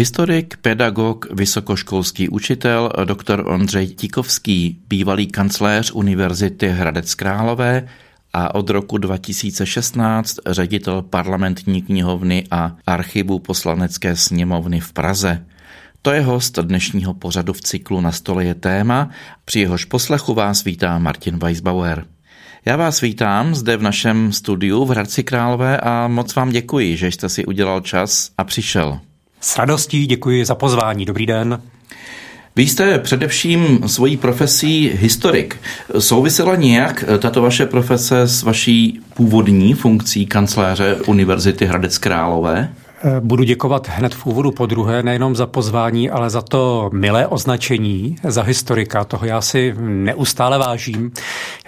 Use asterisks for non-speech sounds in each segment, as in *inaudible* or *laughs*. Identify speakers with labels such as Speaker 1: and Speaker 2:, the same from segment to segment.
Speaker 1: Historik, pedagog, vysokoškolský učitel, doktor Ondřej Tikovský, bývalý kancléř Univerzity Hradec Králové a od roku 2016 ředitel parlamentní knihovny a archivu poslanecké sněmovny v Praze. To je host dnešního pořadu v cyklu Na stole je téma, při jehož poslechu vás vítá Martin Weisbauer. Já vás vítám zde v našem studiu v Hradci Králové a moc vám děkuji, že jste si udělal čas a přišel.
Speaker 2: S radostí děkuji za pozvání. Dobrý den.
Speaker 1: Vy jste především svojí profesí historik. Souvisela nějak tato vaše profese s vaší původní funkcí kancléře Univerzity Hradec Králové?
Speaker 2: Eh, budu děkovat hned v úvodu po druhé, nejenom za pozvání, ale za to milé označení za historika. Toho já si neustále vážím.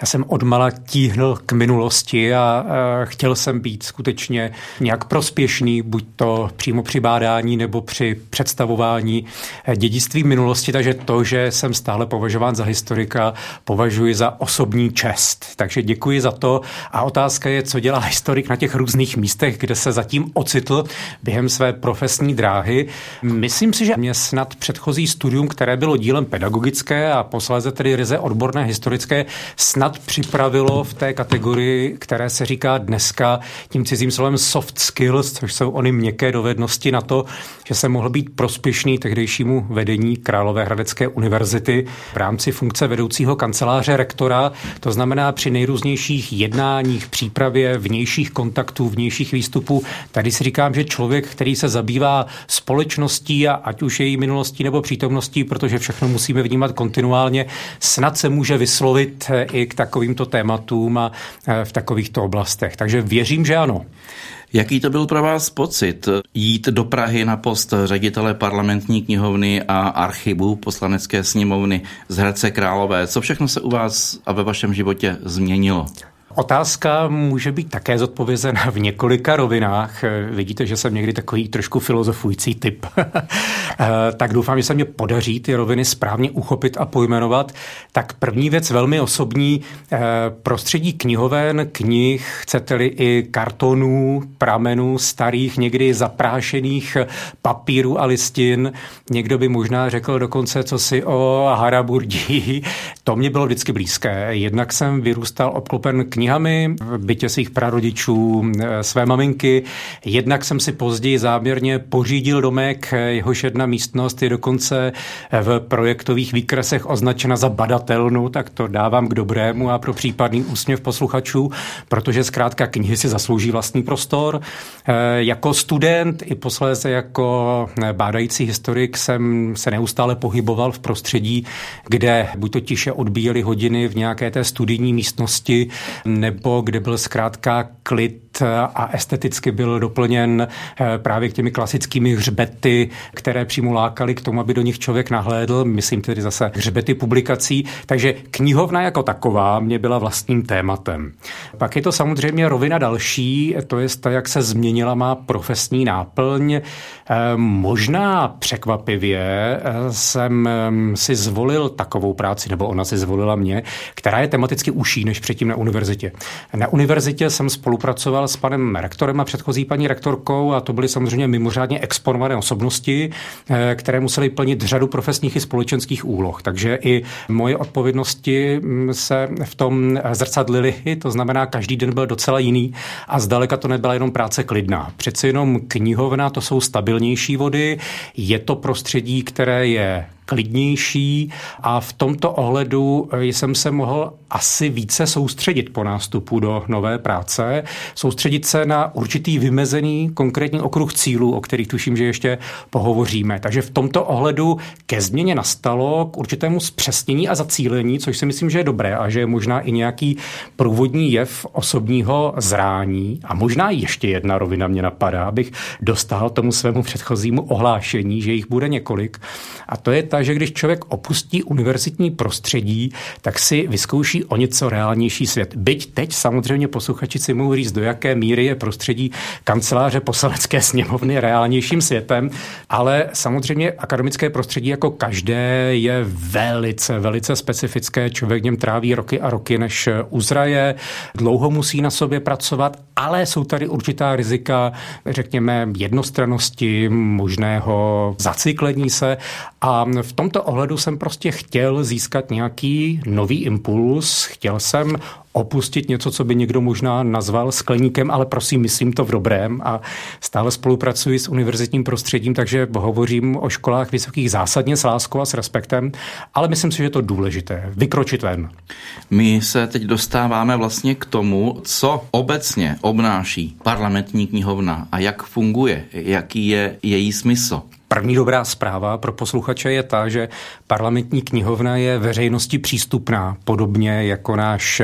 Speaker 2: Já jsem odmala tíhnul k minulosti a eh, chtěl jsem být skutečně nějak prospěšný, buď to přímo při bádání nebo při představování eh, dědictví minulosti. Takže to, že jsem stále považován za historika, považuji za osobní čest. Takže děkuji za to. A otázka je, co dělá historik na těch různých místech, kde se zatím ocitl během své profesní dráhy. Myslím si, že mě snad předchozí studium, které bylo dílem pedagogické a posléze tedy ryze odborné historické, snad připravilo v té kategorii, které se říká dneska tím cizím slovem soft skills, což jsou ony měkké dovednosti na to, že se mohl být prospěšný tehdejšímu vedení Královéhradecké univerzity v rámci funkce vedoucího kanceláře rektora, to znamená při nejrůznějších jednáních, přípravě vnějších kontaktů, vnějších výstupů. Tady si říkám, že člověk člověk, který se zabývá společností a ať už její minulostí nebo přítomností, protože všechno musíme vnímat kontinuálně, snad se může vyslovit eh, i k takovýmto tématům a eh, v takovýchto oblastech. Takže věřím, že ano.
Speaker 1: Jaký to byl pro vás pocit jít do Prahy na post ředitele parlamentní knihovny a archivu poslanecké sněmovny z Hradce Králové? Co všechno se u vás a ve vašem životě změnilo?
Speaker 2: Otázka může být také zodpovězena v několika rovinách. Vidíte, že jsem někdy takový trošku filozofující typ. *laughs* Eh, tak doufám, že se mě podaří ty roviny správně uchopit a pojmenovat. Tak první věc velmi osobní. Eh, prostředí knihoven, knih, chcete-li i kartonů, pramenů, starých, někdy zaprášených papírů a listin. Někdo by možná řekl dokonce co si o Haraburdí. *laughs* To mě bylo vždycky blízké. Jednak jsem vyrůstal obklopen knih knihami v bytě svých prarodičů, eh, své maminky. Jednak jsem si později záměrně pořídil domek, jehož jedna místnost je dokonce v projektových výkresech označena za badatelnu, tak to dávám k dobrému a pro případný úsměv posluchačů, protože zkrátka knihy si zaslouží vlastní prostor. Eh, jako student i posléze jako eh, bádající historik jsem se neustále pohyboval v prostředí, kde buď to tiše odbíjely hodiny v nějaké té studijní místnosti, nebo kde byl zkrátka klid a esteticky byl doplněn eh, právě těmi klasickými hřbety, které přímo lákaly k tomu, aby do nich člověk nahlédl, myslím tedy zase hřbety publikací. Takže knihovna jako taková mě byla vlastním tématem. Pak je to samozřejmě rovina další, to je ta, jak se změnila má profesní náplň. Eh, možná překvapivě eh, jsem si zvolil takovou práci, nebo ona si zvolila mě, která je tematicky užší než předtím na univerzitě. Na univerzitě jsem spolupracoval s panem rektorem a předchozí paní rektorkou a to byly samozřejmě mimořádně exponované osobnosti, eh, které musely plnit řadu profesních i společenských úloh. Takže i moje odpovědnosti mm, se v tom zrcadlily, to znamená, každý den byl docela jiný a zdaleka to nebyla jenom práce klidná. Přeci jenom knihovna, to jsou stabilnější vody, je to prostředí, které je klidnější a v tomto ohledu eh, jsem se mohl asi více soustředit po nástupu do nové práce, soustředit se na určitý vymezený konkrétní okruh cílů, o kterých tuším, že ještě pohovoříme. Takže v tomto ohledu ke změně nastalo k určitému zpřesnění a zacílení, což si myslím, že je dobré a že je možná i nějaký průvodní jev osobního zrání. A možná ještě jedna rovina mě napadá, abych dostal tomu svému předchozímu ohlášení, že jich bude několik. A to je ta, že když člověk opustí univerzitní prostředí, tak si vyzkouší o něco reálnější svět. Byť teď samozřejmě posluchači si mohou říct, do jaké míry je prostředí kanceláře poslanecké sněmovny reálnějším světem, ale samozřejmě akademické prostředí jako každé je velice, velice specifické. Člověk v něm tráví roky a roky, než uzraje, dlouho musí na sobě pracovat, ale jsou tady určitá rizika, řekněme, jednostranosti, možného zacyklení se a v tomto ohledu jsem prostě chtěl získat nějaký nový impuls, chtěl jsem opustit něco, co by někdo možná nazval skleníkem, ale prosím, myslím to v dobrém a stále spolupracuji s univerzitním prostředím, takže hovořím o školách vysokých zásadně s láskou a s respektem, ale myslím si, že je to důležité, vykročit ven.
Speaker 1: My se teď dostáváme vlastně k tomu, co obecně obnáší parlamentní knihovna a jak funguje, jaký je její smysl.
Speaker 2: První dobrá zpráva pro posluchače je ta, že parlamentní knihovna je veřejnosti přístupná, podobně jako náš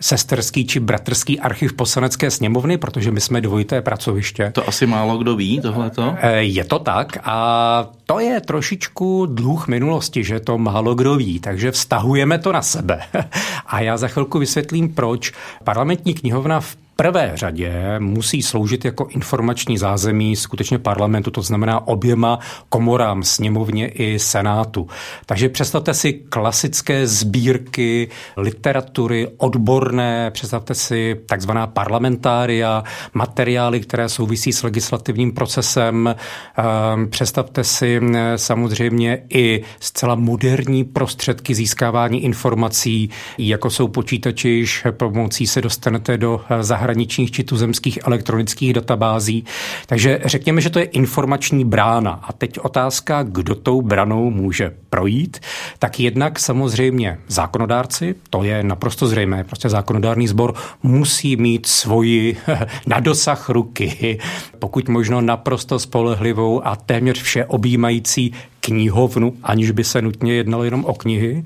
Speaker 2: sesterský či bratrský archiv poslanecké sněmovny, protože my jsme dvojité pracoviště.
Speaker 1: To asi málo kdo ví, tohleto?
Speaker 2: Eh, je to tak a to je trošičku dluh minulosti, že to málo kdo ví, takže vztahujeme to na sebe. *laughs* A já za chvilku vysvětlím, proč. Parlamentní knihovna v prvé řadě musí sloužit jako informační zázemí skutečně parlamentu, to znamená oběma komorám, sněmovně i senátu. Takže představte si klasické sbírky literatury odborné, představte si takzvaná parlamentária, materiály, které souvisí s legislativním procesem, ehm, představte si samozřejmě i zcela moderní prostředky získávání informací, jako jsou počítači, pomocí se dostanete do zahraničí zahraničních či tuzemských elektronických databází. Takže řekněme, že to je informační brána. A teď otázka, kdo tou branou může projít, tak jednak samozřejmě zákonodárci, to je naprosto zřejmé, prostě zákonodárný sbor musí mít svoji *laughs* na dosah ruky, pokud možno naprosto spolehlivou a téměř vše objímající knihovnu, aniž by se nutně jednalo jenom o knihy.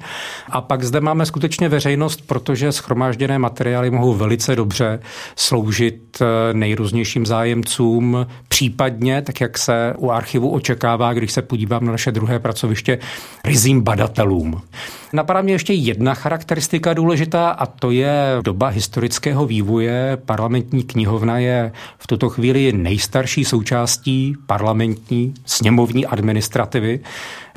Speaker 2: A pak zde máme skutečně veřejnost, protože schromážděné materiály mohou velice dobře sloužit eh, nejrůznějším zájemcům, případně, tak jak se u archivu očekává, když se podívám na naše druhé pracoviště, rizím badatelům. Napadá mě ještě jedna charakteristika důležitá a to je doba historického vývoje. Parlamentní knihovna je v tuto chvíli nejstarší součástí parlamentní sněmovní administrativy.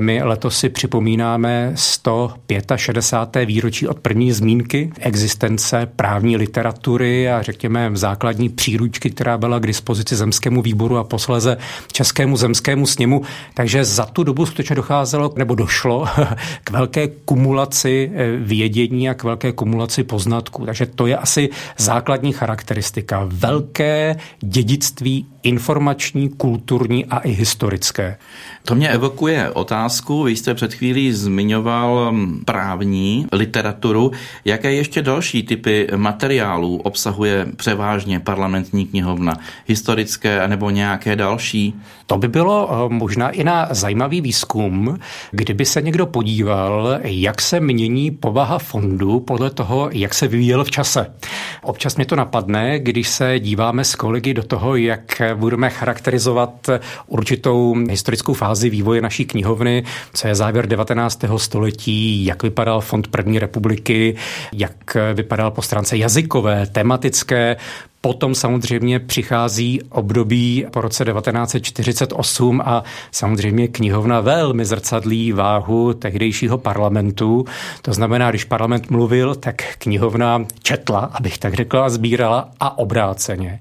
Speaker 2: My letos si připomínáme 165. výročí od první zmínky existence právní literatury a řekněme základní příručky, která byla k dispozici Zemskému výboru a posleze Českému zemskému sněmu. Takže za tu dobu skutečně docházelo, nebo došlo *laughs* k velké kumulaci eh, vědění a k velké kumulaci poznatků. Takže to je asi základní charakteristika. Velké dědictví informační, kulturní a i historické.
Speaker 1: To mě evokuje otázku, vy jste před chvílí zmiňoval mm, právní literaturu. Jaké ještě další typy materiálů obsahuje převážně parlamentní knihovna? Historické nebo nějaké další?
Speaker 2: To by bylo eh, možná i na zajímavý výzkum, kdyby se někdo podíval, jak se mění povaha fondu podle toho, jak se vyvíjel v čase. Občas mě to napadne, když se díváme s kolegy do toho, jak budeme charakterizovat určitou historickou fázi vývoje naší knihovny, co je závěr 19. století, jak vypadal fond první republiky, jak vypadal po stránce jazykové, tematické, Potom samozřejmě přichází období po roce 1948 a samozřejmě knihovna velmi zrcadlí váhu tehdejšího parlamentu. To znamená, když parlament mluvil, tak knihovna četla, abych tak řekla, sbírala a obráceně.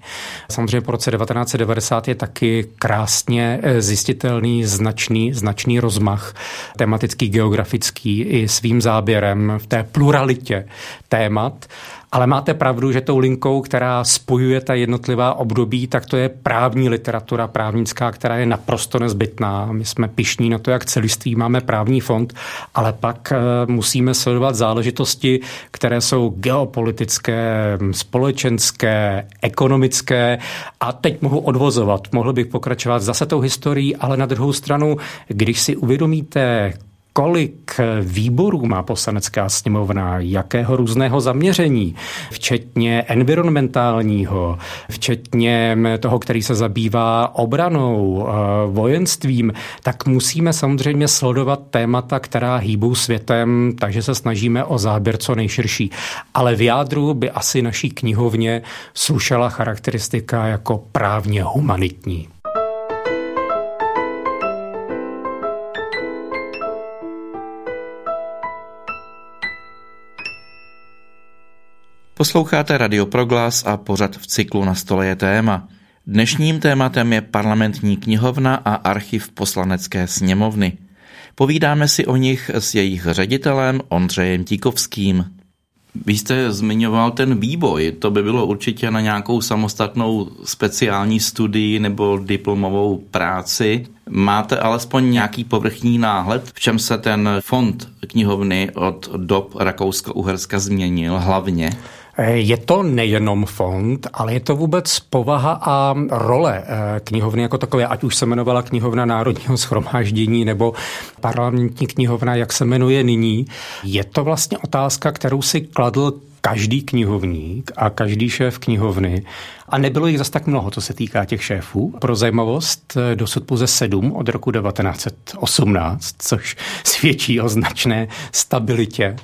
Speaker 2: Samozřejmě po roce 1990 je taky krásně eh, zjistitelný značný, značný rozmach tematický, geografický i svým záběrem v té pluralitě témat. Ale máte pravdu, že tou linkou, která spojuje ta jednotlivá období, tak to je právní literatura právnická, která je naprosto nezbytná. My jsme pišní na to, jak celiství máme právní fond, ale pak eh, musíme sledovat záležitosti, které jsou geopolitické, společenské, ekonomické a teď mohu odvozovat. Mohl bych pokračovat zase tou historií, ale na druhou stranu, když si uvědomíte kolik výborů má poslanecká sněmovna, jakého různého zaměření, včetně environmentálního, včetně toho, který se zabývá obranou, eh, vojenstvím, tak musíme samozřejmě sledovat témata, která hýbou světem, takže se snažíme o záběr co nejširší. Ale v jádru by asi naší knihovně slušela charakteristika jako právně humanitní.
Speaker 1: Posloucháte Radio Proglas a pořad v cyklu Na stole je téma. Dnešním tématem je parlamentní knihovna a archiv poslanecké sněmovny. Povídáme si o nich s jejich ředitelem Ondřejem Tíkovským. Vy jste zmiňoval ten výboj, to by bylo určitě na nějakou samostatnou speciální studii nebo diplomovou práci. Máte alespoň nějaký povrchní náhled, v čem se ten fond knihovny od dob Rakousko-Uherska změnil hlavně?
Speaker 2: Je to nejenom fond, ale je to vůbec povaha a role eh, knihovny jako takové, ať už se jmenovala knihovna Národního schromáždění nebo parlamentní knihovna, jak se jmenuje nyní. Je to vlastně otázka, kterou si kladl každý knihovník a každý šéf knihovny a nebylo jich zase tak mnoho, co se týká těch šéfů. Pro zajímavost eh, dosud pouze sedm od roku 1918, což *laughs* svědčí o značné stabilitě.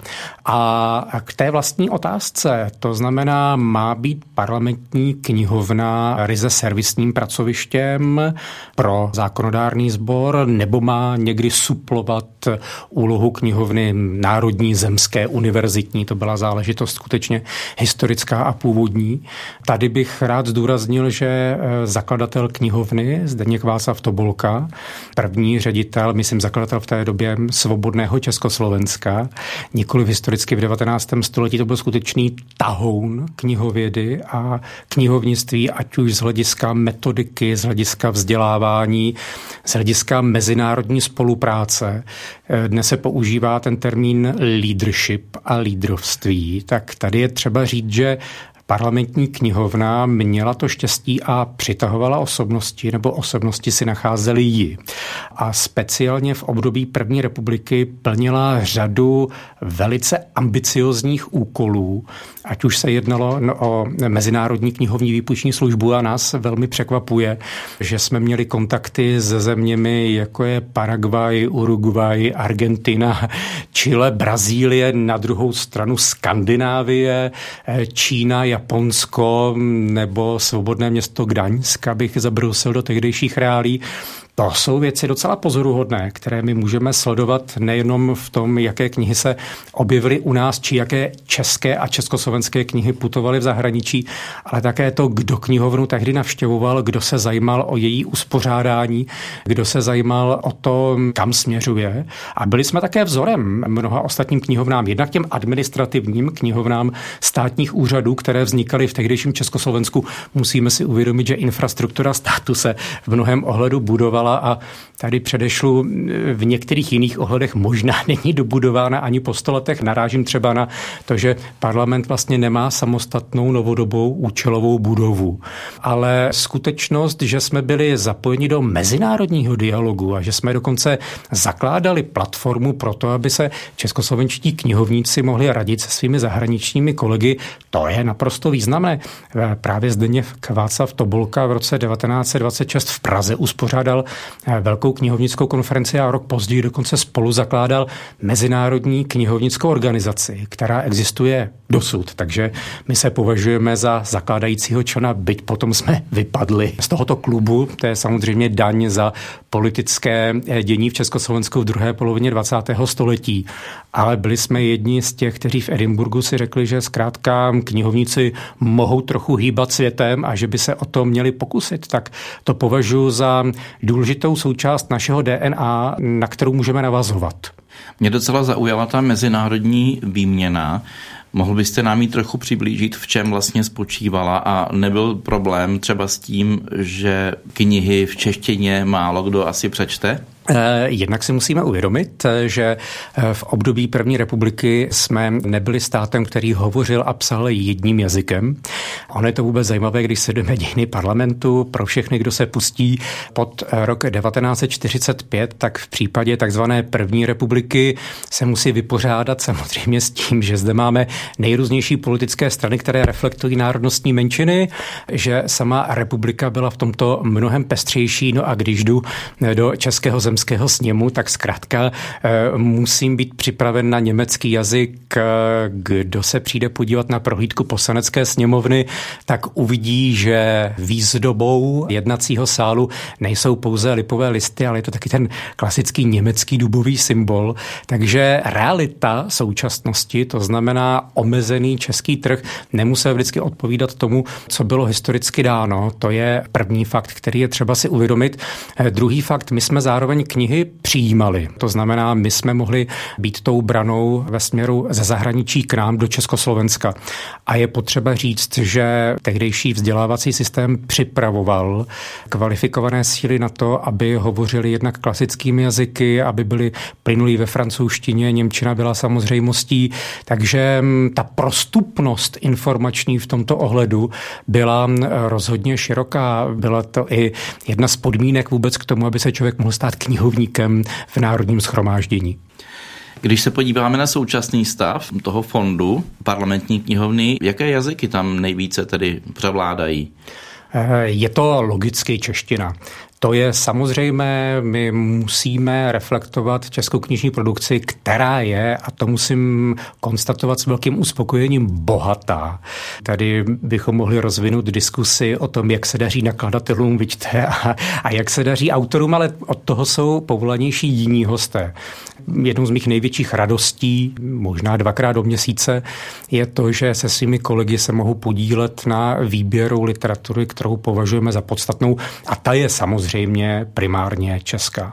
Speaker 2: A k té vlastní otázce, to znamená, má být parlamentní knihovna ryze servisním pracovištěm pro zákonodárný sbor, nebo má někdy suplovat úlohu knihovny Národní zemské univerzitní, to byla záležitost skutečně historická a původní. Tady bych rád rád zdůraznil, že eh, zakladatel knihovny Zdeněk Václav Tobolka, první ředitel, myslím zakladatel v té době svobodného Československa, nikoli historicky v 19. století, to byl skutečný tahoun knihovědy a knihovnictví, ať už z hlediska metodiky, z hlediska vzdělávání, z hlediska mezinárodní spolupráce. Eh, dnes se používá ten termín leadership a lídrovství, tak tady je třeba říct, že parlamentní knihovna měla to štěstí a přitahovala osobnosti, nebo osobnosti si nacházely ji. A speciálně v období první republiky plnila řadu velice ambiciozních úkolů, ať už se jednalo no, o Mezinárodní knihovní výpůjční službu a nás velmi překvapuje, že jsme měli kontakty se zeměmi, jako je Paraguay, Uruguay, Argentina, Chile, Brazílie, na druhou stranu Skandinávie, Čína, Japonsko nebo svobodné město Gdaňsk, abych zabrusil do tehdejších reálí. To jsou věci docela pozoruhodné, které my můžeme sledovat nejenom v tom, jaké knihy se objevily u nás, či jaké české a československé knihy putovaly v zahraničí, ale také to, kdo knihovnu tehdy navštěvoval, kdo se zajímal o její uspořádání, kdo se zajímal o to, kam směřuje. A byli jsme také vzorem mnoha ostatním knihovnám, jednak těm administrativním knihovnám státních úřadů, které vznikaly v tehdejším Československu. Musíme si uvědomit, že infrastruktura státu se v mnohem ohledu budovala dobudovala a tady předešlu v některých jiných ohledech možná *laughs* není dobudována ani po stoletech. Narážím třeba na to, že parlament vlastně nemá samostatnou novodobou účelovou budovu. Ale skutečnost, že jsme byli zapojeni do mezinárodního dialogu a že jsme dokonce zakládali platformu pro to, aby se českoslovenští knihovníci mohli radit se svými zahraničními kolegy, to je naprosto významné. Právě zde Václav Tobolka v roce 1926 v Praze uspořádal velkou knihovnickou konferenci a rok později dokonce spolu zakládal Mezinárodní knihovnickou organizaci, která existuje dosud. Takže my se považujeme za zakládajícího člena, byť potom jsme vypadli z tohoto klubu. To je samozřejmě daň za politické eh, dění v Československu v druhé polovině 20. století. Ale byli jsme jedni z těch, kteří v Edinburgu si řekli, že zkrátka knihovníci mohou trochu hýbat světem a že by se o to měli pokusit. Tak to považuji za důležitou součást našeho DNA, na kterou můžeme navazovat.
Speaker 1: Mě docela zaujala ta mezinárodní výměna. Mohl byste nám ji trochu přiblížit, v čem vlastně spočívala a nebyl problém třeba s tím, že knihy v češtině málo kdo asi přečte?
Speaker 2: Eh, jednak si musíme uvědomit, eh, že eh, v období první republiky jsme nebyli státem, který hovořil a psal jedním jazykem. Ono je to vůbec zajímavé, když se jdeme dějiny parlamentu. Pro všechny, kdo se pustí pod rok 1945, tak v případě takzvané první republiky se musí vypořádat samozřejmě s tím, že zde máme nejrůznější politické strany, které reflektují národnostní menšiny, že sama republika byla v tomto mnohem pestřejší. No a když jdu do Českého země zemského sněmu, tak zkrátka eh, musím být připraven na německý jazyk. Kdo se přijde podívat na prohlídku poslanecké sněmovny, tak uvidí, že výzdobou jednacího sálu nejsou pouze lipové listy, ale je to taky ten klasický německý dubový symbol. Takže realita současnosti, to znamená omezený český trh, nemusel vždycky odpovídat tomu, co bylo historicky dáno. To je první fakt, který je třeba si uvědomit. Eh, druhý fakt, my jsme zároveň knihy přijímali. To znamená, my jsme mohli být tou branou ve směru ze zahraničí k nám do Československa. A je potřeba říct, že tehdejší vzdělávací systém připravoval kvalifikované síly na to, aby hovořili jednak klasickými jazyky, aby byli plynulí ve francouzštině, Němčina byla samozřejmostí, takže mm, ta prostupnost informační v tomto ohledu byla mm, rozhodně široká. Byla to i jedna z podmínek vůbec k tomu, aby se člověk mohl stát knihovníkem knihovníkem v Národním schromáždění.
Speaker 1: Když se podíváme na současný stav toho fondu parlamentní knihovny, jaké jazyky tam nejvíce tedy převládají?
Speaker 2: Eh, je to logicky čeština. To je samozřejmé, my musíme reflektovat českou knižní produkci, která je, a to musím konstatovat s velkým uspokojením, bohatá. Tady bychom mohli rozvinout diskusy o tom, jak se daří nakladatelům, vidíte, a, a jak se daří autorům, ale od toho jsou povolanější jiní hosté. Jednou z mých největších radostí, možná dvakrát do měsíce, je to, že se svými kolegy se mohu podílet na výběru literatury, kterou považujeme za podstatnou, a ta je samozřejmě primárně česká.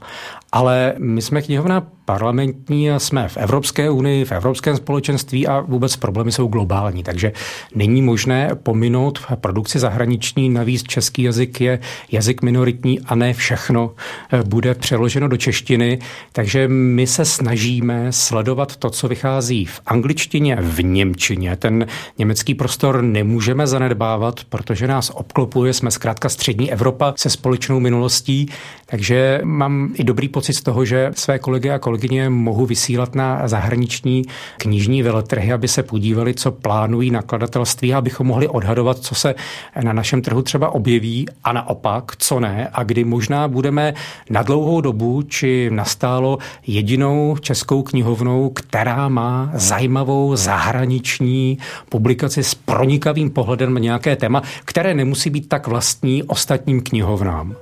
Speaker 2: Ale my jsme knihovna parlamentní jsme v Evropské unii, v Evropském společenství a vůbec problémy jsou globální. Takže není možné pominout produkci zahraniční. Navíc český jazyk je jazyk minoritní a ne všechno eh, bude přeloženo do češtiny. Takže my se snažíme sledovat to, co vychází v angličtině, v němčině. Ten německý prostor nemůžeme zanedbávat, protože nás obklopuje. Jsme zkrátka střední Evropa se společnou minulostí. Takže mám i dobrý pocit z toho, že své kolegy a kolegyně mohu vysílat na zahraniční knižní veletrhy, aby se podívali, co plánují nakladatelství, abychom mohli odhadovat, co se na našem trhu třeba objeví a naopak, co ne, a kdy možná budeme na dlouhou dobu či nastálo jedinou českou knihovnou, která má zajímavou zahraniční publikaci s pronikavým pohledem na nějaké téma, které nemusí být tak vlastní ostatním knihovnám.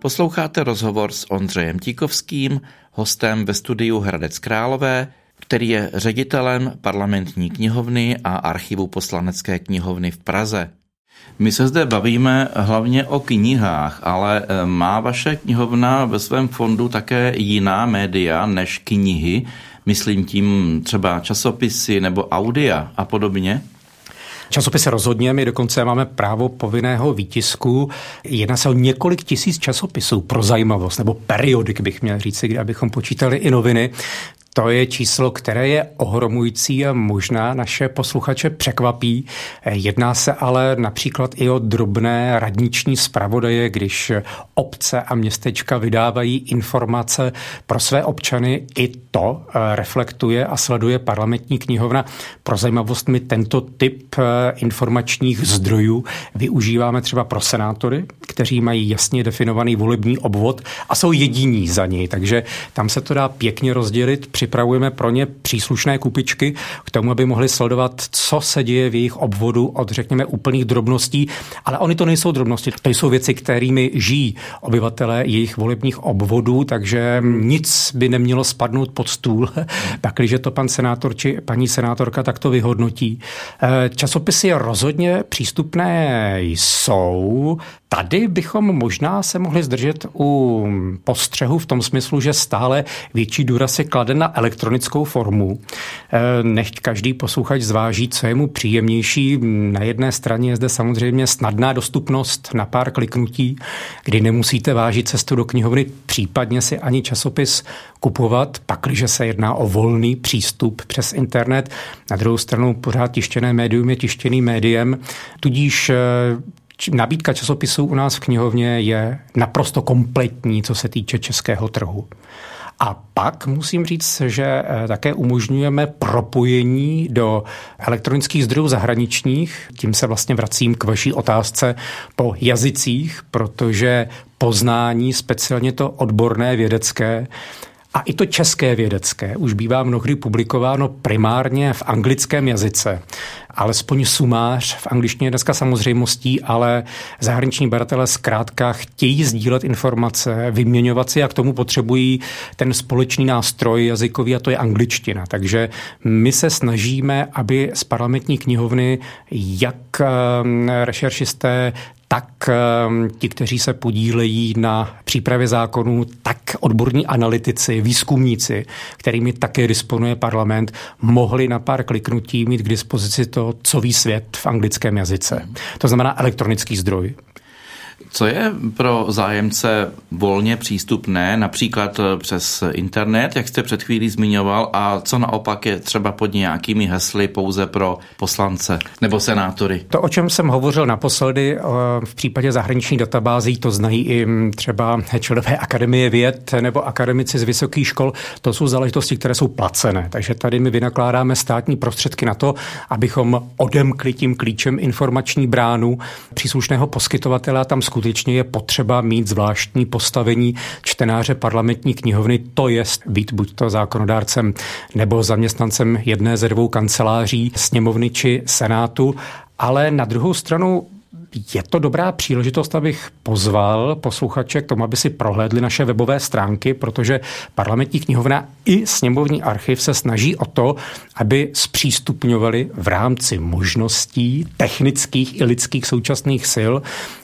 Speaker 1: Posloucháte rozhovor s Ondřejem Tíkovským, hostem ve studiu Hradec Králové, který je ředitelem parlamentní knihovny a archivu poslanecké knihovny v Praze. My se zde bavíme hlavně o knihách, ale eh, má vaše knihovna ve svém fondu také jiná média než knihy, myslím tím třeba časopisy nebo audia a podobně?
Speaker 2: Časopisy rozhodně, my dokonce máme právo povinného výtisku. Jedná se o několik tisíc časopisů pro zajímavost, nebo periodik bych měl říct, kde abychom počítali i noviny. To je číslo, které je ohromující a možná naše posluchače překvapí. Jedná se ale například i o drobné radniční zpravodaje, když obce a městečka vydávají informace pro své občany. I to eh, reflektuje a sleduje parlamentní knihovna. Pro zajímavost my tento typ eh, informačních zdrojů využíváme třeba pro senátory, kteří mají jasně definovaný volební obvod a jsou jediní za něj. Takže tam se to dá pěkně rozdělit připravujeme pro ně příslušné kupičky k tomu, aby mohli sledovat, co se děje v jejich obvodu od, řekněme, úplných drobností. Ale oni to nejsou drobnosti, to jsou věci, kterými žijí obyvatelé jejich volebních obvodů, takže nic by nemělo spadnout pod stůl, *laughs* pakliže to pan senátor či paní senátorka takto vyhodnotí. Eh, časopisy rozhodně přístupné jsou. Tady bychom možná se mohli zdržet u postřehu v tom smyslu, že stále větší důraz je kladen na elektronickou formu. Eh, nechť každý posluchač zváží, co je mu příjemnější. Na jedné straně je zde samozřejmě snadná dostupnost na pár kliknutí, kdy nemusíte vážit cestu do knihovny, případně si ani časopis kupovat, pakliže se jedná o volný přístup přes internet. Na druhou stranu pořád tištěné médium je tištěným médiem, tudíž eh, nabídka časopisů u nás v knihovně je naprosto kompletní, co se týče českého trhu. A pak musím říct, že eh, také umožňujeme propojení do elektronických zdrojů zahraničních. Tím se vlastně vracím k vaší otázce po jazycích, protože poznání, speciálně to odborné vědecké, a i to české vědecké už bývá mnohdy publikováno primárně v anglickém jazyce. Alespoň sumář v angličtině je dneska samozřejmostí, ale zahraniční badatelé zkrátka chtějí sdílet informace, vyměňovat si a k tomu potřebují ten společný nástroj jazykový a to je angličtina. Takže my se snažíme, aby z parlamentní knihovny jak ehm, rešeršisté, tak ehm, ti, kteří se podílejí na přípravě zákonů, tak odborní analytici, výzkumníci, kterými také disponuje parlament, mohli na pár kliknutí mít k dispozici to, co ví svět v anglickém jazyce. To znamená elektronický zdroj.
Speaker 1: Co je pro zájemce volně přístupné, například přes internet, jak jste před chvílí zmiňoval, a co naopak je třeba pod nějakými hesly pouze pro poslance nebo senátory?
Speaker 2: To, o čem jsem hovořil naposledy v případě zahraniční databází, to znají i třeba členové Akademie věd nebo akademici z vysokých škol, to jsou záležitosti, které jsou placené. Takže tady my vynakládáme státní prostředky na to, abychom odemkli tím klíčem informační bránu příslušného poskytovatele a tam skutečně je potřeba mít zvláštní postavení čtenáře parlamentní knihovny, to je být buď to zákonodárcem nebo zaměstnancem jedné ze dvou kanceláří sněmovny či senátu, ale na druhou stranu je to dobrá příležitost, abych pozval posluchače k tomu, aby si prohlédli naše webové stránky, protože parlamentní knihovna i sněmovní archiv se snaží o to, aby zpřístupňovali v rámci možností technických i lidských současných sil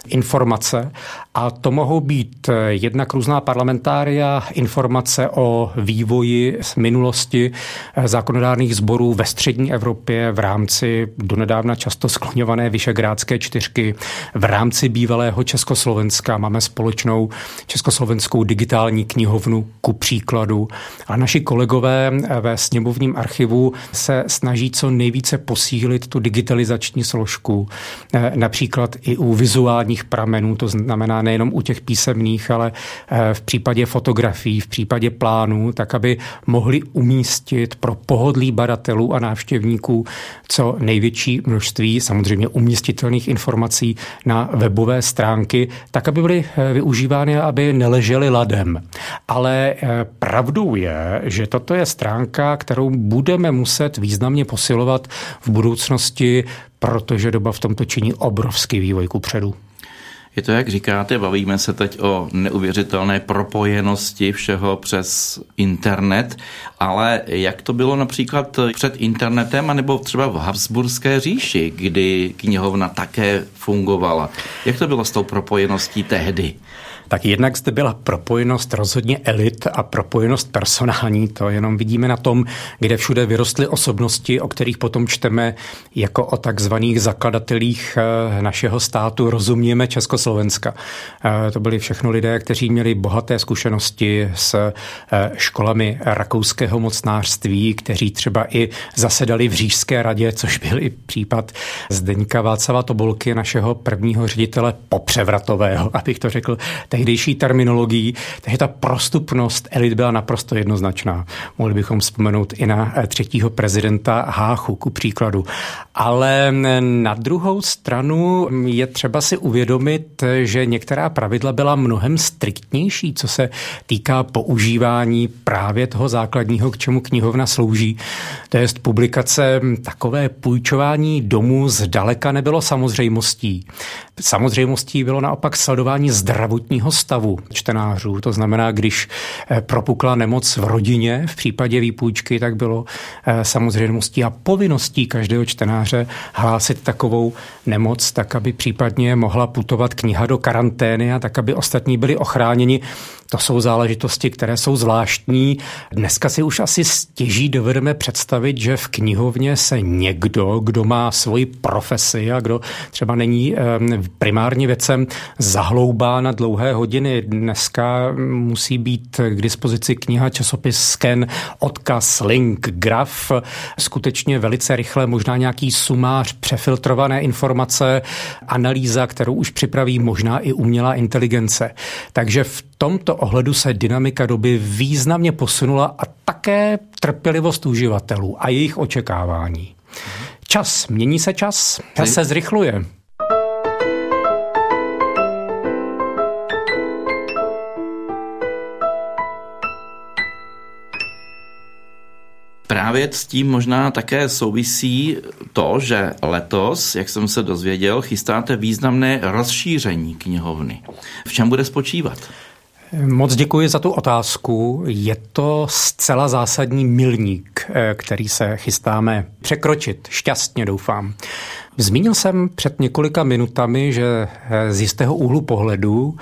Speaker 2: informace. A to mohou být jednak různá parlamentária, informace o vývoji z minulosti zákonodárných sborů ve střední Evropě v rámci donedávna často skloňované Vyšegrádské čtyřky, v rámci bývalého Československa máme společnou československou digitální knihovnu ku příkladu. A naši kolegové ve sněmovním archivu se snaží co nejvíce posílit tu digitalizační složku, eh, například i u vizuálních pramenů, to znamená nejenom u těch písemných, ale eh, v případě fotografií, v případě plánů, tak aby mohli umístit pro pohodlí badatelů a návštěvníků co největší množství samozřejmě umístitelných informací na webové stránky, tak aby byly eh, využívány aby neležely ladem. Ale eh, pravdou je, že toto je stránka, kterou budeme muset významně posilovat v budoucnosti, protože doba v tomto činí obrovský vývoj ku předu.
Speaker 1: Je to, jak říkáte, bavíme se teď o neuvěřitelné propojenosti všeho přes internet, ale jak to bylo například před internetem, anebo třeba v Habsburské říši, kdy knihovna také fungovala? Jak to bylo s tou propojeností tehdy?
Speaker 2: Tak jednak zde byla propojenost rozhodně elit a propojenost personální. To jenom vidíme na tom, kde všude vyrostly osobnosti, o kterých potom čteme jako o takzvaných zakladatelích eh, našeho státu, rozumíme Československa. Eh, to byli všechno lidé, kteří měli bohaté zkušenosti s eh, školami rakouského mocnářství, kteří třeba i zasedali v Řížské radě, což byl i případ Zdeňka Václava Tobolky, našeho prvního ředitele popřevratového, *laughs* abych to řekl tehdejší terminologií, takže ta prostupnost elit byla naprosto jednoznačná. Mohli bychom vzpomenout i na eh, třetího prezidenta Háchu, ku příkladu. Ale mm, na druhou stranu je třeba si uvědomit, že některá pravidla byla mnohem striktnější, co se týká používání právě toho základního, k čemu knihovna slouží. To je publikace mm, takové půjčování domů zdaleka nebylo samozřejmostí. Samozřejmostí bylo naopak sledování zdravotního stavu čtenářů. To znamená, když eh, propukla nemoc v rodině v případě výpůjčky, tak bylo eh, samozřejmostí a povinností každého čtenáře hlásit takovou nemoc, tak aby případně mohla putovat kniha do karantény a tak, aby ostatní byli ochráněni to jsou záležitosti, které jsou zvláštní. Dneska si už asi stěží dovedeme představit, že v knihovně se někdo, kdo má svoji profesi a kdo třeba není primárně věcem, zahloubá na dlouhé hodiny. Dneska musí být k dispozici kniha, časopis, sken, odkaz, link, graf, skutečně velice rychle, možná nějaký sumář, přefiltrované informace, analýza, kterou už připraví možná i umělá inteligence. Takže v tomto ohledu se dynamika doby významně posunula a také trpělivost uživatelů a jejich očekávání. Čas, mění se čas, čas se zrychluje.
Speaker 1: Právě s tím možná také souvisí to, že letos, jak jsem se dozvěděl, chystáte významné rozšíření knihovny. V čem bude spočívat?
Speaker 2: Moc děkuji za tu otázku. Je to zcela zásadní milník, eh, který se chystáme překročit. Šťastně doufám. Zmínil jsem před několika minutami, že eh, z jistého úhlu pohledu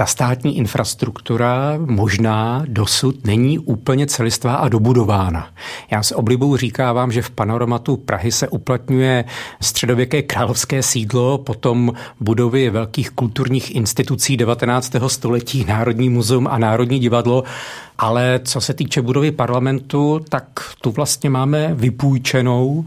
Speaker 2: ta státní infrastruktura možná dosud není úplně celistvá a dobudována. Já s oblibou říkávám, že v panoramatu Prahy se uplatňuje středověké královské sídlo, potom budovy velkých kulturních institucí 19. století, Národní muzeum a Národní divadlo, ale co se týče budovy parlamentu, tak tu vlastně máme vypůjčenou.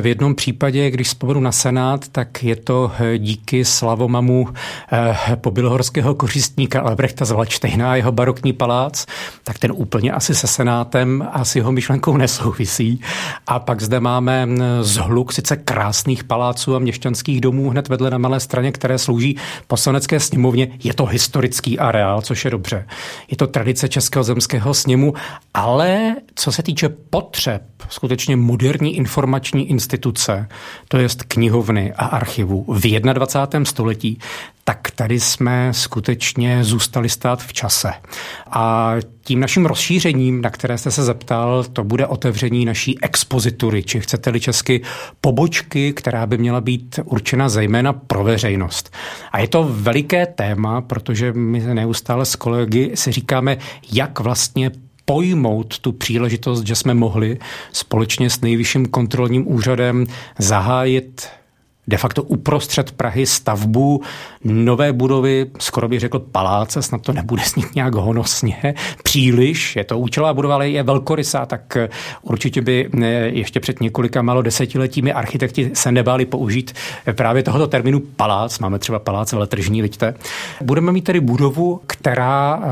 Speaker 2: V jednom případě, když vzpomenu na Senát, tak je to díky slavomamu eh, pobilhorského kořistníka Albrechta z Vlačtejna a jeho barokní palác, tak ten úplně asi se Senátem a s jeho myšlenkou nesouvisí. A pak zde máme zhluk sice krásných paláců a měšťanských domů hned vedle na malé straně, které slouží poslanecké sněmovně. Je to historický areál, což je dobře. Je to tradice českého zemského sněmu, ale co se týče potřeb skutečně moderní informační instituce, to je knihovny a archivu v 21. století, tak tady jsme skutečně zůstali stát v čase. A tím naším rozšířením, na které jste se zeptal, to bude otevření naší expozitury, či chcete-li česky pobočky, která by měla být určena zejména pro veřejnost. A je to veliké téma, protože my neustále s kolegy si říkáme, jak vlastně pojmout tu příležitost, že jsme mohli společně s nejvyšším kontrolním úřadem zahájit de facto uprostřed Prahy stavbu nové budovy, skoro bych řekl paláce, snad to nebude snít nějak honosně, příliš, je to účelová budova, ale je velkorysá, tak eh, určitě by eh, ještě před několika malo desetiletími architekti se nebáli použít eh, právě tohoto termínu palác, máme třeba palác veletržní, vidíte. Budeme mít tedy budovu, která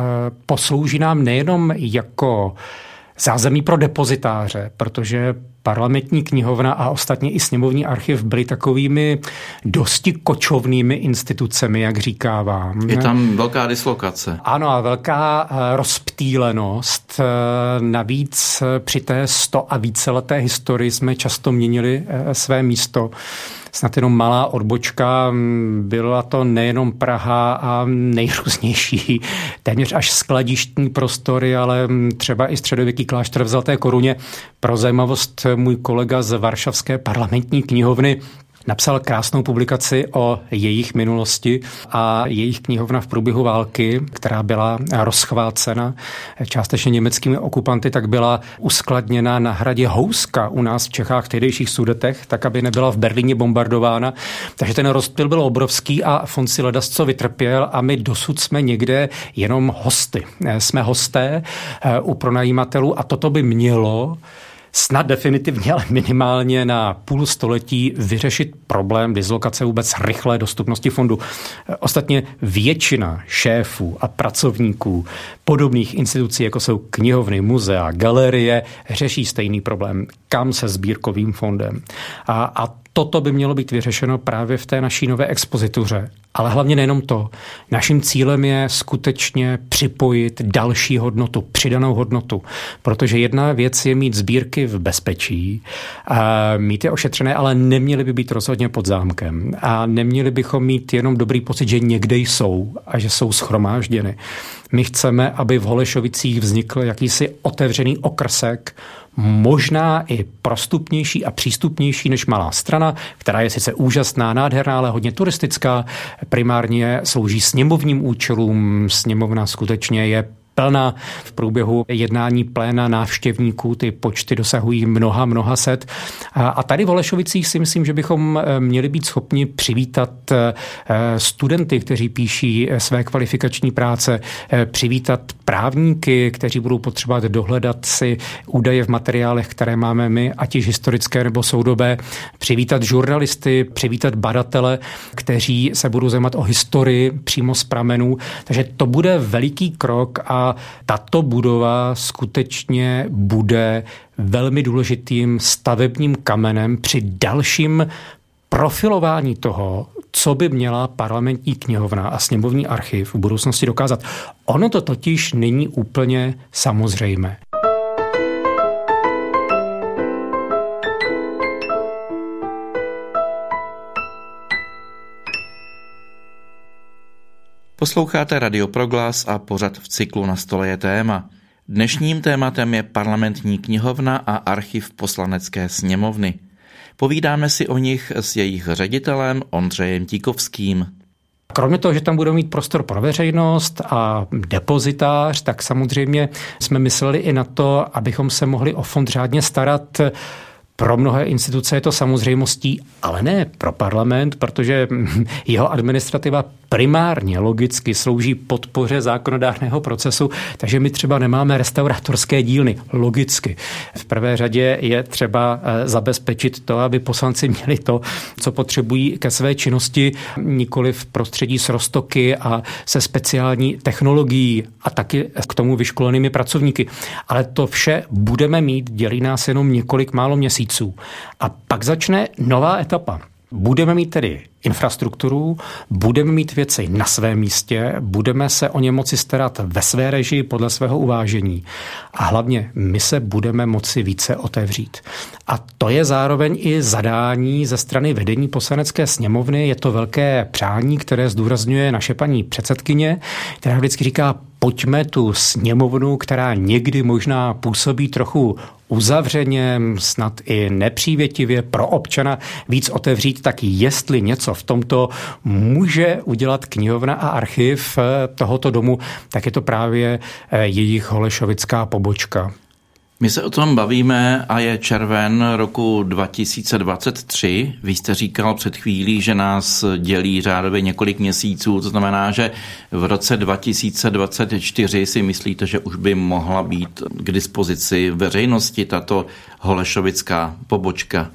Speaker 2: poslouží nám nejenom jako zázemí pro depozitáře, protože parlamentní knihovna a ostatně i sněmovní archiv byly takovými dosti kočovnými institucemi, jak říkávám.
Speaker 1: Je tam velká dislokace.
Speaker 2: Ano, a velká eh, rozptýlenost. Eh, navíc eh, při té sto a více leté historii jsme často měnili své místo snad jenom malá odbočka. Byla to nejenom Praha a nejrůznější, téměř až skladištní prostory, ale třeba i středověký klášter v Zlaté koruně. Pro zajímavost můj kolega z Varšavské parlamentní knihovny Napsal krásnou publikaci o jejich minulosti a jejich knihovna v průběhu války, která byla rozchvácena částečně německými okupanty, tak byla uskladněna na hradě Houska u nás v Čechách v tehdejších sudetech, tak aby nebyla v Berlíně bombardována. Takže ten rozptyl byl obrovský a fond si ledasco vytrpěl a my dosud jsme někde jenom hosty. Jsme hosté eh, u pronajímatelů a toto by mělo snad definitivně, ale minimálně na půl století vyřešit problém dislokace vůbec rychlé dostupnosti fondu. Ostatně většina šéfů a pracovníků podobných institucí, jako jsou knihovny, muzea, galerie, řeší stejný problém. Kam se sbírkovým fondem? A, a toto by mělo být vyřešeno právě v té naší nové expozituře. Ale hlavně nejenom to. Naším cílem je skutečně připojit další hodnotu, přidanou hodnotu. Protože jedna věc je mít sbírky v bezpečí, a mít je ošetřené, ale neměly by být rozhodně pod zámkem. A neměli bychom mít jenom dobrý pocit, že někde jsou a že jsou schromážděny. My chceme, aby v Holešovicích vznikl jakýsi otevřený okrsek, možná i prostupnější a přístupnější než malá strana, která je sice úžasná, nádherná, ale hodně turistická. Primárně slouží sněmovním účelům. Sněmovna skutečně je plná. V průběhu jednání pléna návštěvníků ty počty dosahují mnoha, mnoha set. A tady v Olešovicích si myslím, že bychom eh, měli být schopni přivítat eh, studenty, kteří píší eh, své kvalifikační práce, přivítat právníky, kteří budou potřebovat dohledat si údaje v materiálech, které máme my, ať již historické nebo soudobé, přivítat žurnalisty, přivítat badatele, kteří se budou zajímat o historii přímo z pramenů. Takže to bude veliký krok a tato budova skutečně bude velmi důležitým stavebním kamenem při dalším profilování toho, co by měla parlamentní knihovna a sněmovní archiv v budoucnosti dokázat. Ono to totiž není úplně samozřejmé.
Speaker 1: Posloucháte Radio Proglas a pořad v cyklu Na stole je téma. Dnešním tématem je parlamentní knihovna a archiv poslanecké sněmovny. Povídáme si o nich s jejich ředitelem Ondřejem Tíkovským.
Speaker 2: Kromě toho, že tam budou mít prostor pro veřejnost a depozitář, tak samozřejmě jsme mysleli i na to, abychom se mohli o fond řádně starat pro mnohé instituce je to samozřejmostí, ale ne pro parlament, protože *laughs* jeho administrativa primárně logicky slouží podpoře zákonodárného procesu, takže my třeba nemáme restaurátorské dílny, logicky. V prvé řadě je třeba eh, zabezpečit to, aby poslanci *laughs* měli to, co potřebují ke své činnosti, nikoli v prostředí s roztoky a se speciální technologií a taky k tomu vyškolenými pracovníky. Ale to vše budeme mít, dělí nás jenom několik málo měsíců. A pak začne nová etapa. Budeme mít tedy infrastrukturu, budeme mít věci na svém místě, budeme se o ně moci starat ve své režii podle svého uvážení a hlavně my se budeme moci více otevřít. A to je zároveň i zadání ze strany vedení poslanecké sněmovny. Je to velké přání, které zdůrazňuje naše paní předsedkyně, která vždycky říká, pojďme tu sněmovnu, která někdy možná působí trochu uzavřeně, snad i nepřívětivě pro občana víc otevřít, tak jestli něco v tomto může udělat knihovna a archiv eh, tohoto domu, tak je to právě eh, jejich holešovická pobočka.
Speaker 1: My se o tom bavíme a je červen roku 2023. Vy jste říkal před chvílí, že nás dělí řádově několik měsíců, to znamená, že v roce 2024 si myslíte, že už by mohla být k dispozici veřejnosti tato holešovická pobočka?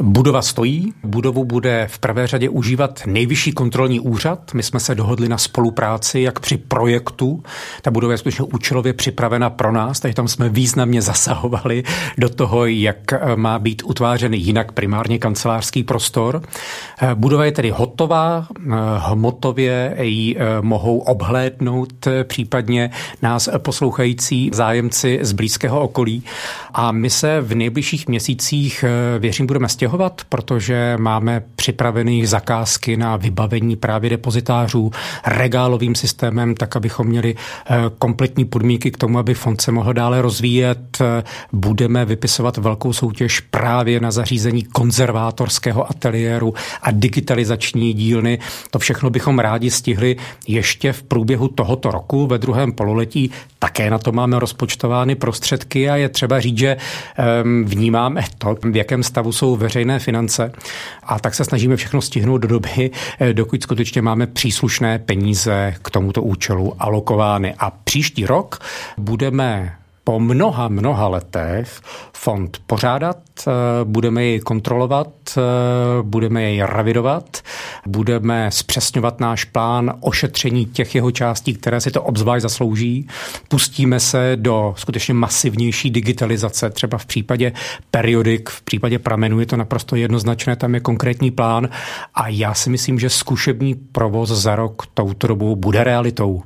Speaker 2: Budova stojí, budovu bude v prvé řadě užívat nejvyšší kontrolní úřad. My jsme se dohodli na spolupráci, jak při projektu. Ta budova je skutečně účelově připravena pro nás, takže tam jsme významně zasahovali do toho, jak má být utvářený jinak primárně kancelářský prostor. Budova je tedy hotová, hmotově ji eh, mohou obhlédnout eh, případně nás poslouchající zájemci z blízkého okolí. A my se v nejbližších měsících, eh, věřím, budeme stěhovat, protože máme připravené zakázky na vybavení právě depozitářů regálovým systémem, tak abychom měli eh, kompletní podmínky k tomu, aby fond se mohl dále rozvíjet. Eh, budeme vypisovat velkou soutěž právě na zařízení konzervátorského ateliéru a digitalizační dílny. To všechno bychom rádi stihli ještě v průběhu tohoto roku, ve druhém pololetí. Také na to máme rozpočtovány prostředky a je třeba říct, že vnímáme to, v jakém stavu jsou veřejné finance a tak se snažíme všechno stihnout do doby, eh, dokud skutečně máme příslušné peníze k tomuto účelu alokovány. A příští rok budeme po mnoha, mnoha letech fond pořádat, eh, budeme jej kontrolovat, eh, budeme jej revidovat, budeme zpřesňovat náš plán ošetření těch jeho částí, které si to obzvlášť zaslouží. Pustíme se do skutečně masivnější digitalizace, třeba v případě periodik, v případě pramenů je to naprosto jednoznačné, tam je konkrétní plán a já si myslím, že zkušební provoz za rok touto dobou bude realitou.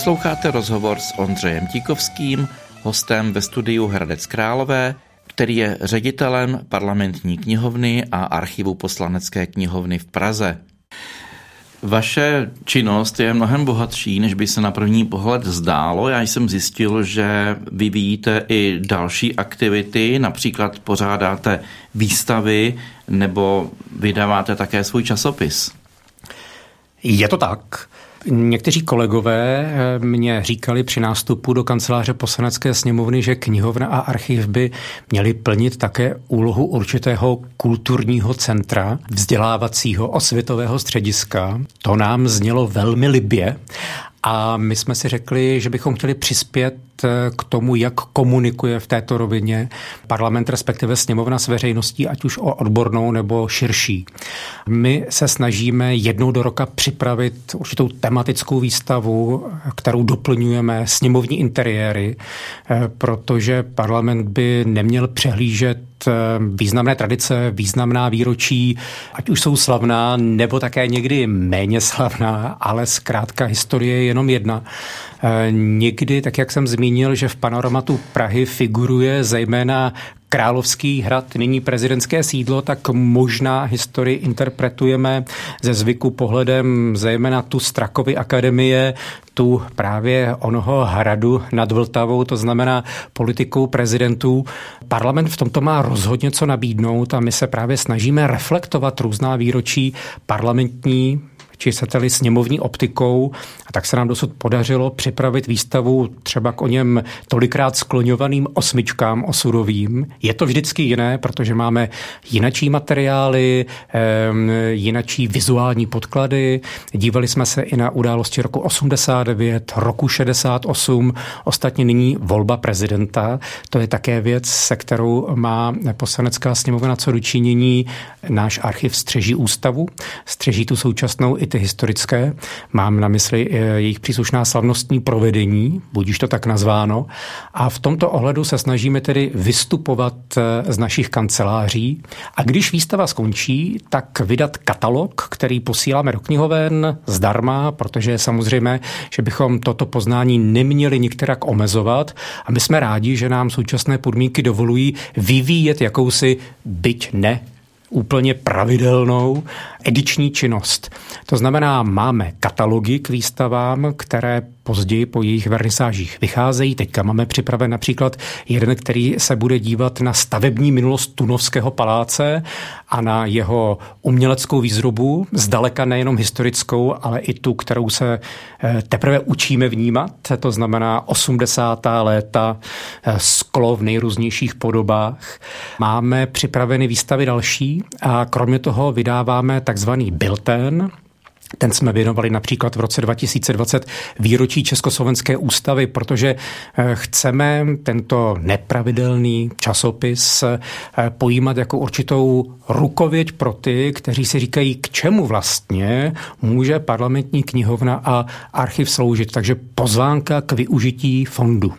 Speaker 1: Posloucháte rozhovor s Ondřejem Tíkovským, hostem ve studiu Hradec Králové, který je ředitelem parlamentní knihovny a archivu poslanecké knihovny v Praze. Vaše činnost je mnohem bohatší, než by se na první pohled zdálo. Já jsem zjistil, že vyvíjíte i další aktivity, například pořádáte výstavy nebo vydáváte také svůj časopis.
Speaker 2: Je to tak. Někteří kolegové eh, mě říkali při nástupu do kanceláře poslanecké sněmovny, že knihovna a archiv by měly plnit také úlohu určitého kulturního centra, vzdělávacího osvětového střediska. To nám znělo velmi libě a my jsme si řekli, že bychom chtěli přispět eh, k tomu, jak komunikuje v této rovině parlament, respektive sněmovna s veřejností, ať už o odbornou nebo širší. My se snažíme jednou do roka připravit určitou tematickou výstavu, kterou doplňujeme sněmovní interiéry, eh, protože parlament by neměl přehlížet eh, významné tradice, významná výročí, ať už jsou slavná, nebo také někdy méně slavná, ale zkrátka historie je jenom jedna. Eh, někdy, tak jak jsem zmínil, že v panoramatu Prahy figuruje zejména Královský hrad, nyní prezidentské sídlo, tak možná historii interpretujeme ze zvyku pohledem zejména tu Strakovy akademie, tu právě onoho hradu nad Vltavou, to znamená politikou prezidentů. Parlament v tomto má rozhodně co nabídnout a my se právě snažíme reflektovat různá výročí parlamentní, či chcete sněmovní optikou. A tak se nám dosud podařilo připravit výstavu třeba k o něm tolikrát skloňovaným osmičkám osudovým. Je to vždycky jiné, protože máme jinačí materiály, jinačí vizuální podklady. Dívali jsme se i na události roku 89, roku 68, ostatně nyní volba prezidenta. To je také věc, se kterou má poslanecká sněmovna co dočinění. Náš archiv střeží ústavu, střeží tu současnou i ty historické. Mám na mysli eh, jejich příslušná slavnostní provedení, budíš to tak nazváno. A v tomto ohledu se snažíme tedy vystupovat eh, z našich kanceláří. A když výstava skončí, tak vydat katalog, který posíláme do knihoven zdarma, protože je samozřejmé, že bychom toto poznání neměli některak omezovat. A my jsme rádi, že nám současné podmínky dovolují vyvíjet jakousi byť ne úplně pravidelnou ediční činnost. To znamená, máme katalogy k výstavám, které později po jejich vernisážích vycházejí. Teďka máme připraven například jeden, který se bude dívat na stavební minulost Tunovského paláce a na jeho uměleckou výzrobu, zdaleka nejenom historickou, ale i tu, kterou se eh, teprve učíme vnímat, to znamená 80. léta, eh, sklo v nejrůznějších podobách. Máme připraveny výstavy další a kromě toho vydáváme takzvaný bilten, ten jsme věnovali například v roce 2020 výročí Československé ústavy, protože eh, chceme tento nepravidelný časopis eh, pojímat jako určitou rukověď pro ty, kteří si říkají, k čemu vlastně může parlamentní knihovna a archiv sloužit. Takže pozvánka k využití fondu.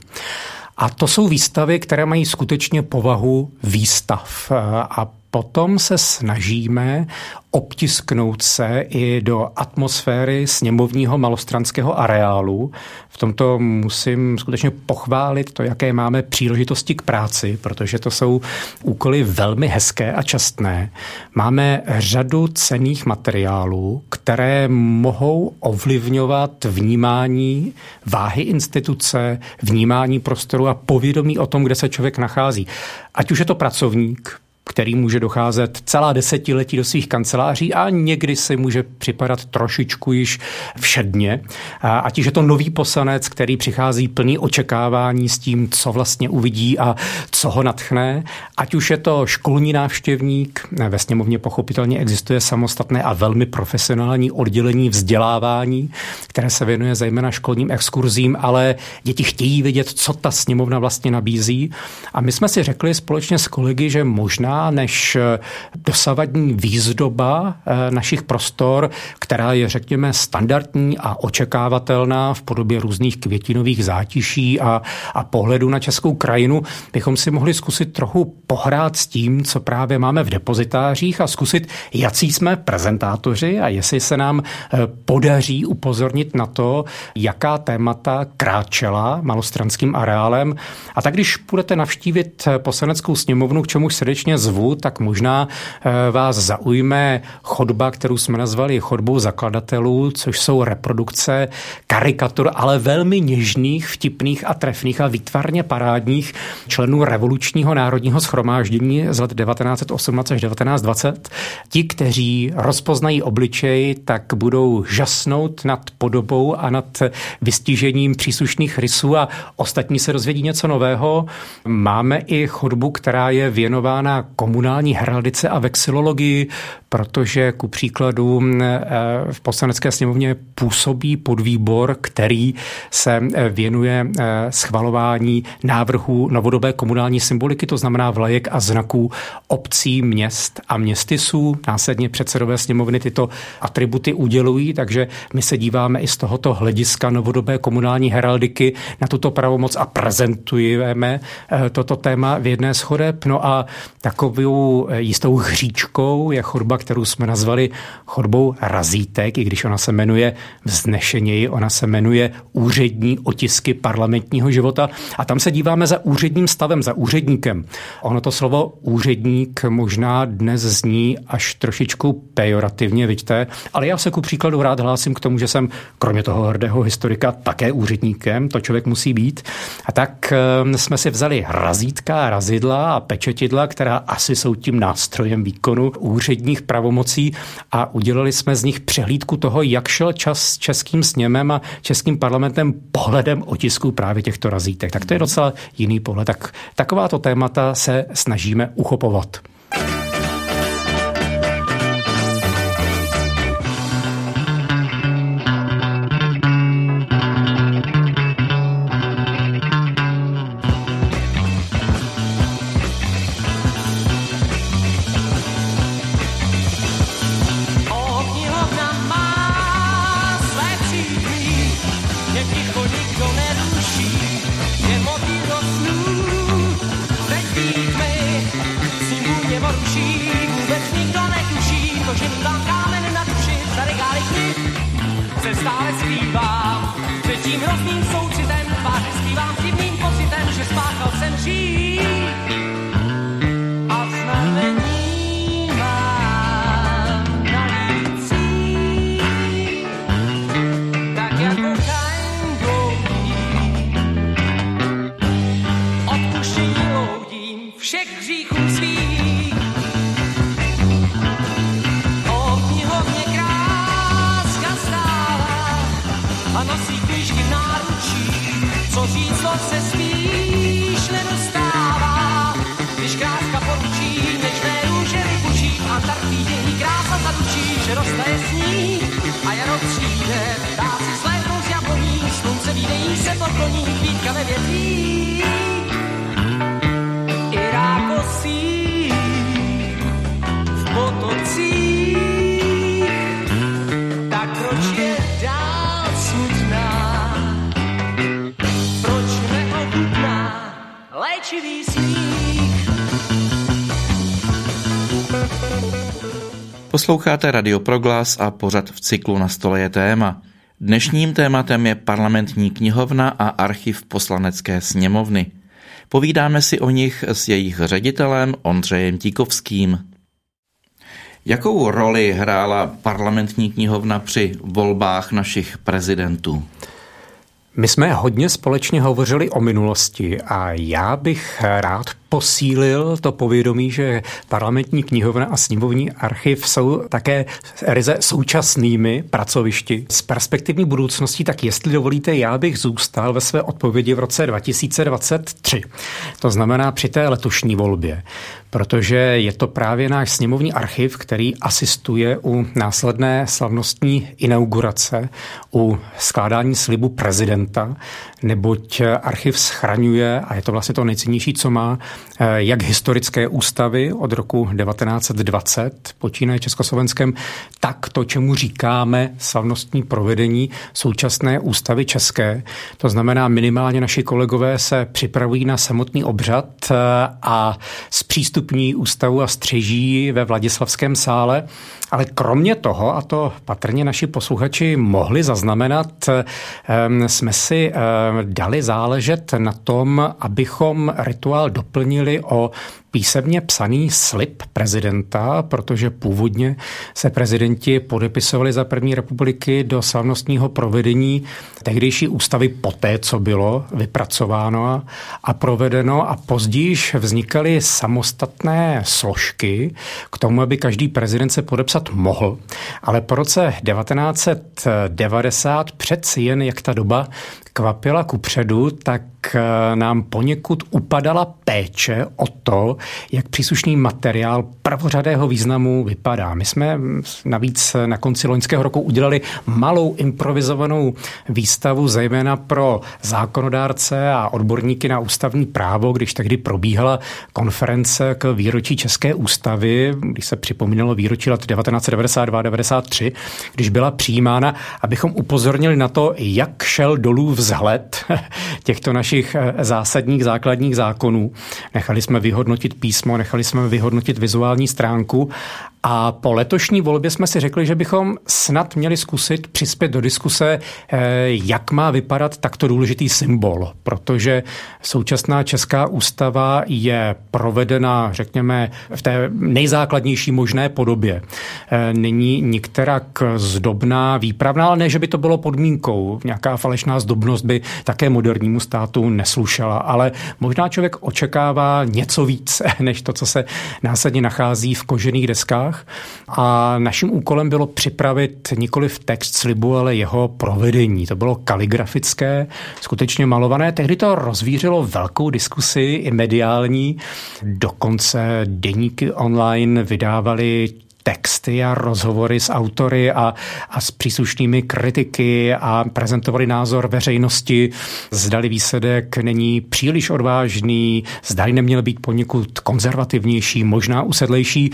Speaker 2: A to jsou výstavy, které mají skutečně povahu výstav. A potom se snažíme obtisknout se i do atmosféry sněmovního malostranského areálu. V tomto musím skutečně pochválit to, jaké máme příležitosti k práci, protože to jsou úkoly velmi hezké a častné. Máme řadu cených materiálů, které mohou ovlivňovat vnímání váhy instituce, vnímání prostoru a povědomí o tom, kde se člověk nachází. Ať už je to pracovník, který může docházet celá desetiletí do svých kanceláří a někdy si může připadat trošičku již všedně. Ať je to nový poslanec, který přichází plný očekávání s tím, co vlastně uvidí a co ho natchne, ať už je to školní návštěvník, ve sněmovně pochopitelně existuje samostatné a velmi profesionální oddělení vzdělávání, které se věnuje zejména školním exkurzím, ale děti chtějí vědět, co ta sněmovna vlastně nabízí. A my jsme si řekli společně s kolegy, že možná než eh, dosavadní výzdoba eh, našich prostor, která je, řekněme, standardní a očekávatelná v podobě různých květinových zátiší a, a pohledu na českou krajinu, bychom si mohli zkusit trochu pohrát s tím, co právě máme v depozitářích a zkusit, jaký jsme prezentátoři a jestli se nám eh, podaří upozornit na to, jaká témata kráčela malostranským areálem. A tak když budete navštívit poslaneckou sněmovnu, k čemu srdečně zvu, tak možná eh, vás zaujme chodba, kterou jsme nazvali chodbou zakladatelů, což jsou reprodukce karikatur, ale velmi něžných, vtipných a trefných a výtvarně parádních členů revolučního národního schromáždění z let 1918 až 1920. Ti, kteří rozpoznají obličej, tak budou žasnout nad podobou a nad vystižením příslušných rysů a ostatní se dozvědí něco nového. Máme i chodbu, která je věnována komunální heraldice a vexilologii, protože ku příkladu eh, v poslanecké sněmovně působí podvýbor, který se eh, věnuje schvalování návrhů novodobé komunální symboliky, to znamená vlajek a znaků obcí, měst a městysů. Následně předsedové sněmovny tyto atributy udělují, takže my se díváme i z tohoto hlediska novodobé komunální heraldiky na tuto pravomoc a prezentujeme toto téma v jedné z chodeb. No a takovou eh, jistou hříčkou je chodba, kterou jsme nazvali chodbou razítek, i když ona se jmenuje vznešeněji, ona se jmenuje úřední otisky parlamentního života. A tam se díváme za úředním stavem, za úředníkem. Ono to slovo úředník možná dnes zní až trošičku pejorativně, vidíte, ale já se ku příkladu rád hlásím k tomu, že jsem kromě toho hrdého historika také úředníkem, to člověk musí být. A tak ehm, jsme si vzali razítka, razidla a pečetidla, která asi jsou tím nástrojem výkonu úředních pravomocí a udělali jsme z nich přehlídku toho, jak šel čas s českým sněmem a českým parlamentem pohledem otisků právě těchto razítek. Tak to je docela jiný pohled. Tak, takováto témata se snažíme uchopovat.
Speaker 1: Posloucháte Radio Proglas a pořad v cyklu Na stole je téma. Dnešním tématem je parlamentní knihovna a archiv poslanecké sněmovny. Povídáme si o nich s jejich ředitelem Ondřejem Tíkovským. Jakou roli hrála parlamentní knihovna při volbách našich prezidentů?
Speaker 2: My jsme hodně společně hovořili o minulosti a já bych rád posílil to povědomí, že parlamentní knihovna a sněmovní archiv jsou také ryze současnými pracovišti. Z perspektivní budoucnosti, tak jestli dovolíte, já bych zůstal ve své odpovědi v roce 2023. To znamená při té letošní volbě protože je to právě náš sněmovní archiv, který asistuje u následné slavnostní inaugurace, u skládání slibu prezidenta, neboť archiv schraňuje, a je to vlastně to nejcennější, co má, eh, jak historické ústavy od roku 1920, počínaje Československem, tak to, čemu říkáme slavnostní provedení současné ústavy české. To znamená, minimálně naši kolegové se připravují na samotný obřad eh, a z přístupu vstupní ústavu a střeží ve Vladislavském sále. Ale kromě toho, a to patrně naši posluchači mohli zaznamenat, jsme si dali záležet na tom, abychom rituál doplnili o písemně psaný slib prezidenta, protože původně se prezidenti podepisovali za první republiky do slavnostního provedení tehdejší ústavy poté, co bylo vypracováno a provedeno a později vznikaly samostatné složky k tomu, aby každý prezident se podepsat mohl. Ale po roce 1990 přeci jen, jak ta doba kvapila kupředu, tak eh, nám poněkud upadala péče o to, jak příslušný materiál prvořadého významu vypadá. My jsme navíc na konci loňského roku udělali malou improvizovanou výstavu, zejména pro zákonodárce a odborníky na ústavní právo, když tehdy probíhala konference k výročí České ústavy, když se připomínalo výročí let 1992-93, když byla přijímána, abychom upozornili na to, jak šel dolů vzhled *laughs* těchto našich eh, zásadních základních zákonů. Nechali jsme vyhodnotit písmo, nechali jsme vyhodnotit vizuální stránku a po letošní volbě jsme si řekli, že bychom snad měli zkusit přispět do diskuse, eh, jak má vypadat takto důležitý symbol, protože současná česká ústava je provedena, řekněme, v té nejzákladnější možné podobě. Eh, není nikterak zdobná, výpravná, ale ne, že by to bylo podmínkou. Nějaká falešná zdobnost by také modernímu státu neslušela, ale možná člověk očekává něco víc, *laughs* než to, co se následně nachází v kožených deskách školách a naším úkolem bylo připravit nikoli v text slibu, ale jeho provedení. To bylo kaligrafické, skutečně malované. Tehdy to rozvířilo velkou diskusi i mediální. Dokonce deníky online vydávali texty a rozhovory s autory a, a s příslušnými kritiky a prezentovali názor veřejnosti, zdali výsledek není příliš odvážný, zdali neměl být poněkud konzervativnější, možná usedlejší.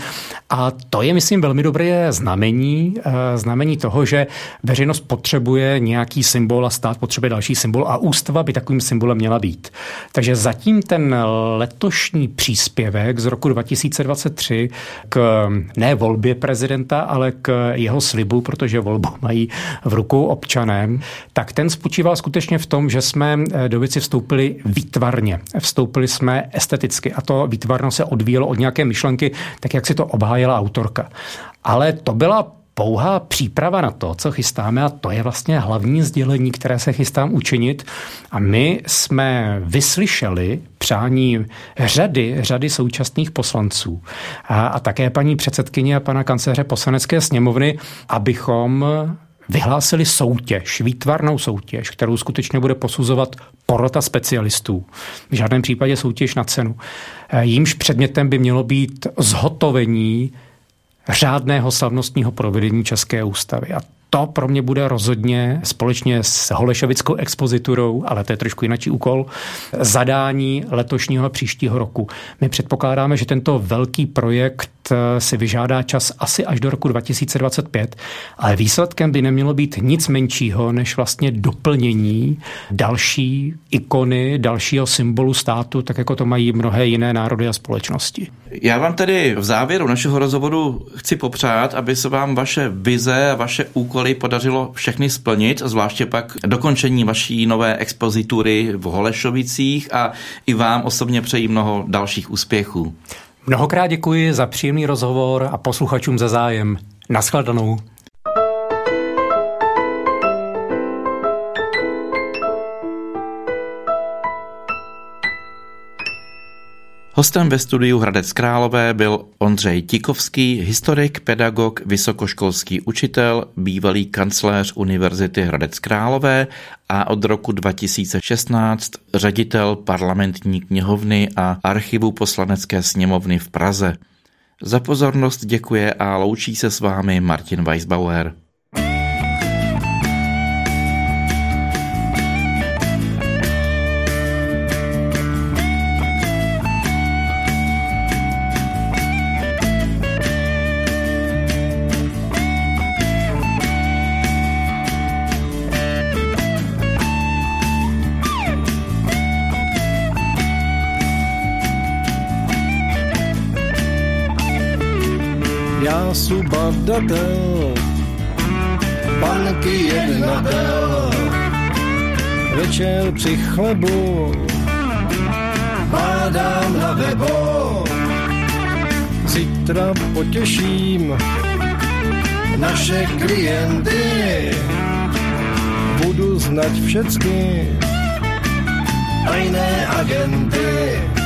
Speaker 2: A to je, myslím, velmi dobré znamení, eh, znamení toho, že veřejnost potřebuje nějaký symbol a stát potřebuje další symbol a ústava by takovým symbolem měla být. Takže zatím ten letošní příspěvek z roku 2023 k ne volbě prezidenta, ale k jeho slibu, protože volbu mají v rukou občané, tak ten spočíval skutečně v tom, že jsme eh, do věci vstoupili výtvarně. Vstoupili jsme esteticky a to výtvarno se odvíjelo od nějaké myšlenky, tak jak si to obhájila autorka. Ale to byla pouhá příprava na to, co chystáme a to je vlastně hlavní sdělení, které se chystám učinit. A my jsme vyslyšeli přání řady, řady současných poslanců a, a také paní předsedkyně a pana kancléře poslanecké sněmovny, abychom vyhlásili soutěž, výtvarnou soutěž, kterou skutečně bude posuzovat porota specialistů. V žádném případě soutěž na cenu. Jímž předmětem by mělo být zhotovení řádného slavnostního provedení České ústavy. A to pro mě bude rozhodně společně s Holešovickou expoziturou, ale to je trošku jiný úkol, zadání letošního a příštího roku. My předpokládáme, že tento velký projekt Eh, si vyžádá čas asi až do roku 2025, ale výsledkem by nemělo být nic menšího než vlastně doplnění další ikony, dalšího symbolu státu, tak jako to mají mnohé jiné národy a společnosti.
Speaker 1: Já vám tedy v závěru našeho rozhovoru chci popřát, aby se vám vaše vize a vaše úkoly podařilo všechny splnit, zvláště pak dokončení vaší nové expozitury v Holešovicích a i vám osobně přeji mnoho dalších úspěchů.
Speaker 2: Mnohokrát děkuji za příjemný rozhovor a posluchačům za zájem. Naschledanou.
Speaker 1: Hostem ve studiu Hradec Králové byl Ondřej Tikovský, historik, pedagog, vysokoškolský učitel, bývalý kancléř Univerzity Hradec Králové a od roku 2016 ředitel parlamentní knihovny a archivu poslanecké sněmovny v Praze. Za pozornost děkuje a loučí se s vámi Martin Weisbauer.
Speaker 3: Su badatel, banky jednatel, večer při chlebu, bádám na webu, zítra potěším naše klienty, budu znať všecky tajné agenty.